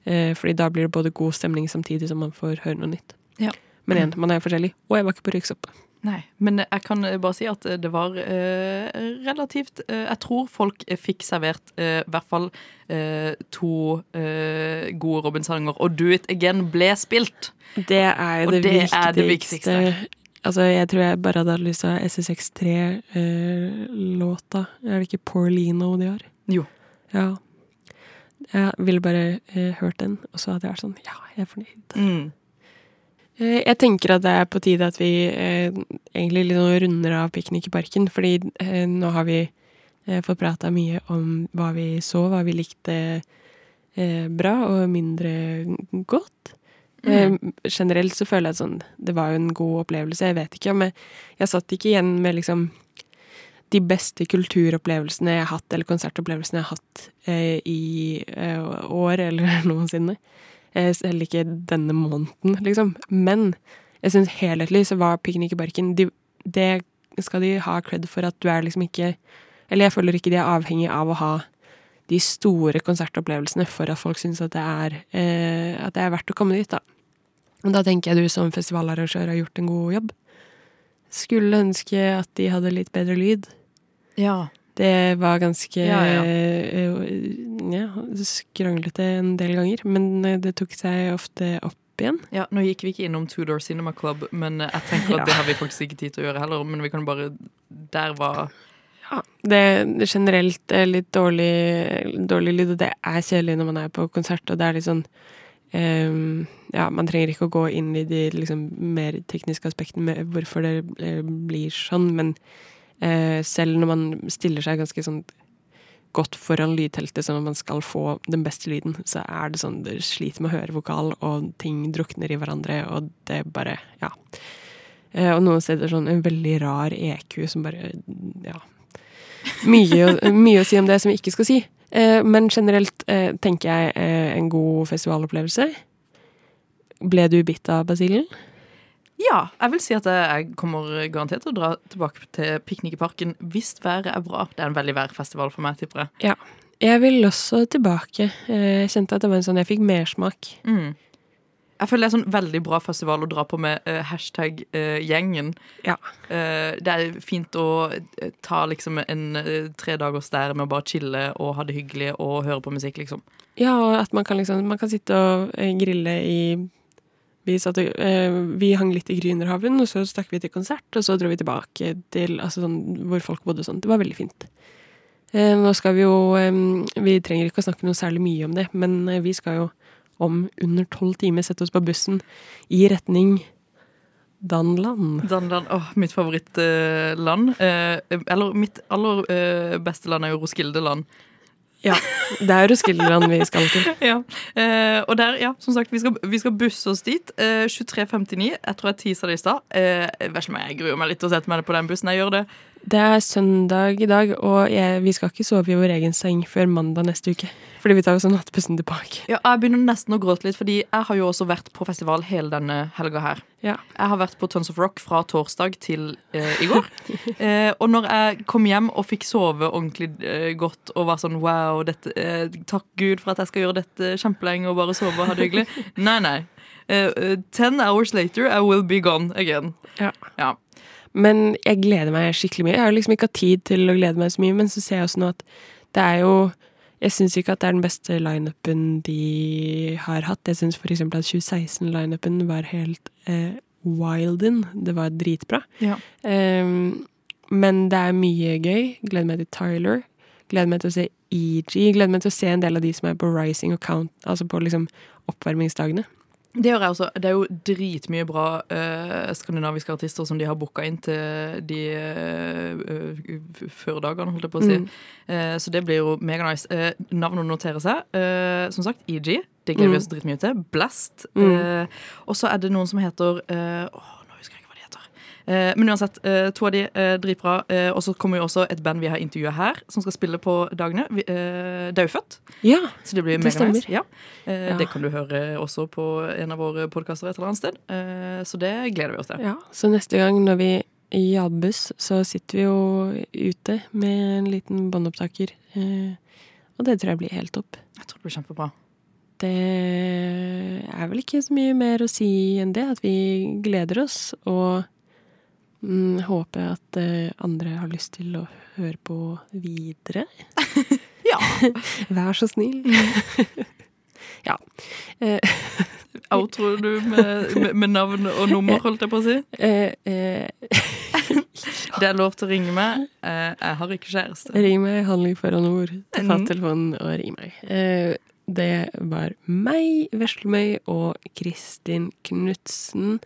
S2: Eh, fordi da blir det både god stemning samtidig som man får høre noe nytt.
S4: Ja.
S2: Men igjen, man er jo forskjellig. Og jeg var ikke på røyksoppe.
S4: Nei, men jeg kan eh, bare si at det var eh, relativt eh, Jeg tror folk eh, fikk servert eh, i hvert fall eh, to eh, gode Robin-sanger, og Do It Again ble spilt.
S2: Det er det,
S4: det er det viktigste.
S2: Altså, jeg tror jeg bare hadde lyst til SSX3-låta. er det ikke Porlino de har?
S4: Jo.
S2: Ja. Jeg ville bare eh, hørt den, og så hadde jeg vært sånn Ja, jeg er fornøyd.
S4: Mm.
S2: Eh, Jeg tenker at det er på tide at vi eh, egentlig liksom runder av Piknik i parken, fordi eh, nå har vi eh, fått prata mye om hva vi så, hva vi likte eh, bra og mindre godt. Eh, generelt så føler jeg at sånn Det var jo en god opplevelse. Jeg vet ikke jeg Jeg satt ikke igjen med liksom de beste kulturopplevelsene jeg har hatt, eller konsertopplevelsene jeg har hatt eh, i eh, år eller (laughs) noensinne. Eh, ikke denne måneden, liksom. Men jeg syns helhetlig så var Piknik i parken de, Det skal de ha cred for at du er liksom ikke Eller jeg føler ikke de er avhengig av å ha de store konsertopplevelsene for at folk syns at eh, At det er verdt å komme dit, da. Og da tenker jeg du som festivalarrangør har gjort en god jobb. Skulle ønske at de hadde litt bedre lyd.
S4: Ja.
S2: Det var ganske
S4: Ja, ja.
S2: eh, ja, skranglete en del ganger, men eh, det tok seg ofte opp igjen.
S4: ja. Nå gikk vi ikke innom Two Door Cinema Club, men eh, jeg tenker at
S2: Ja.
S4: det har vi faktisk ikke tid til å gjøre heller. Men vi kan bare Der var
S2: Det, er generelt er litt dårlig, dårlig lyd, og det er kjedelig når man er på konsert, og det er litt sånn Um, Ja, man trenger ikke å gå inn i de liksom, mer tekniske aspektene med hvorfor det eh, blir sånn, men eh, selv når man stiller seg ganske sånn godt foran lydteltet, sånn at man skal få den beste lyden, så er det sånn det sliter med å høre vokal, og ting drukner i hverandre, og det bare Ja. Eh, og noen steder sånn en veldig rar EQ som bare Ja. Mye, (laughs) mye å si om det som vi ikke skal si. Eh, men generelt eh, tenker jeg eh, en god festivalopplevelse. Ble du bitt av basillen?
S4: Ja, jeg vil si at jeg kommer garantert til å dra tilbake til Piknik i parken hvis været er bra. Det er en veldig værfestival for meg, tipper jeg. Ja.
S2: Jeg vil også tilbake. Eh, Jeg kjente at det var en sånn Jeg fikk mersmak.
S4: Mm. Jeg føler det er sånn veldig bra festival å dra på med uh, hashtag uh, gjengen.
S2: Ja.
S4: Uh, det er fint å ta liksom en uh, tre dagers der med å bare chille og ha det hyggelig og høre på musikk, liksom.
S2: Ja, og at man kan liksom Man kan sitte og grille i vi, satt, eh, vi hang litt i Grünerhaven, og så stakk vi til konsert, og så dro vi tilbake til altså sånn, hvor folk bodde sånn. Det var veldig fint. Eh, nå skal vi jo eh, Vi trenger ikke å snakke noe særlig mye om det, men eh, vi skal jo om under tolv timer sette oss på bussen i retning Danland.
S4: Danland, åh, mitt favorittland. Eh, eller mitt aller eh, beste land er jo Roskilde-land.
S2: Ja, det er Roskildeland vi skal til. (laughs)
S4: ja. Eh, og der, ja, som sagt, vi skal, vi skal busse oss dit. Eh, 23.59. Jeg tror jeg teasa det i stad. Eh, jeg gruer meg litt til å sette meg på den bussen. Jeg gjør det.
S2: Det er søndag i dag, og jeg, vi skal ikke sove i vår egen seng før mandag neste uke. Fordi vi tar jo sånn nattbussen tilbake.
S4: Ja, jeg begynner nesten å gråte litt, fordi jeg har jo også vært på festival hele denne helga her.
S2: Ja.
S4: Jeg har vært på Tons of Rock fra torsdag til eh, i går. (laughs) eh, og når jeg kom hjem og fikk sove ordentlig eh, godt og var sånn wow, dette, eh, takk Gud for at jeg skal gjøre dette kjempelenge og bare sove og ha det hyggelig. (laughs) Nei, nei. Eh, eh, ten hours later, I will be gone again.
S2: Ja.
S4: Ja.
S2: Men jeg gleder meg skikkelig mye. Jeg har liksom ikke hatt tid til å glede meg så mye, men så ser jeg også nå at det er jo Jeg syns ikke at det er den beste lineupen de har hatt. Jeg syns f.eks. at 2016-lineupen var helt eh, wild in. Det var dritbra.
S4: Ja.
S2: Um, men det er mye gøy. Gleder meg til Tyler. Gleder meg til å se EG. Gleder meg til å se en del av de som er på Rising og Count, altså på liksom oppvarmingsdagene.
S4: Det gjør jeg også. Det er jo dritmye bra eh, skandinaviske artister som de har booka inn til de uh, førdagene, holdt jeg på å si.
S2: Mm.
S4: Eh, så det blir jo mega nice. Uh, navnet noterer seg. Eh, som sagt, EG. Det gleder vi
S2: Mm.
S4: oss dritmye til. Blast.
S2: Mm.
S4: Eh, og så er det noen som heter eh, Åh, nå husker jeg ikke hva de heter. Eh, men uansett, eh, to av de driver dritbra. Eh, og så kommer jo også et band vi har intervjua her, som skal spille på dagene. Eh, Daufødt.
S2: Ja,
S4: Så det blir
S2: Det
S4: stemmer. nice. Ja. Eh. Det kan du høre også på en av våre podkaster et eller annet sted. Eh, så det gleder vi oss til.
S2: ja. Så neste gang når vi jabbes, så sitter vi jo ute med en liten båndopptaker. Eh, og det tror jeg blir helt topp.
S4: Jeg tror det blir kjempebra.
S2: Det er vel ikke så mye mer å si enn det. At vi gleder oss og mm, håper at uh, andre har lyst til å høre på videre. (laughs)
S4: Ja. (laughs)
S2: Vær så snill. (laughs) ja. Uh,
S4: Outroer du med, med, med navn og nummer, holdt jeg på å si?
S2: eh, eh,
S4: Det er lov til å ringe meg. Eh, jeg har ikke kjæreste.
S2: ring meg, handling foran ord. Ta
S4: Mm.
S2: fatt telefonen og ring meg. Eh, det var meg, Veslemøy og Kristin Knutsen.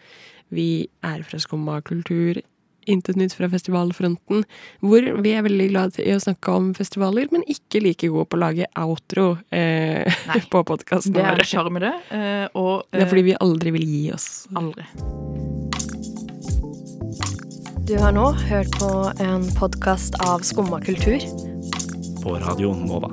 S2: Vi er fra Skumma kultur. Intet nytt fra festivalfronten, hvor vi er veldig glad i å snakke om festivaler, men ikke like gode på å lage outro eh,
S4: Nei. (laughs)
S2: på podkasten
S4: Det er en sjarm i det. eh, og
S2: Det er fordi vi aldri vil gi oss.
S4: Aldri.
S5: Du har nå hørt på en podkast av Skumma kultur.
S6: På radioen Nova.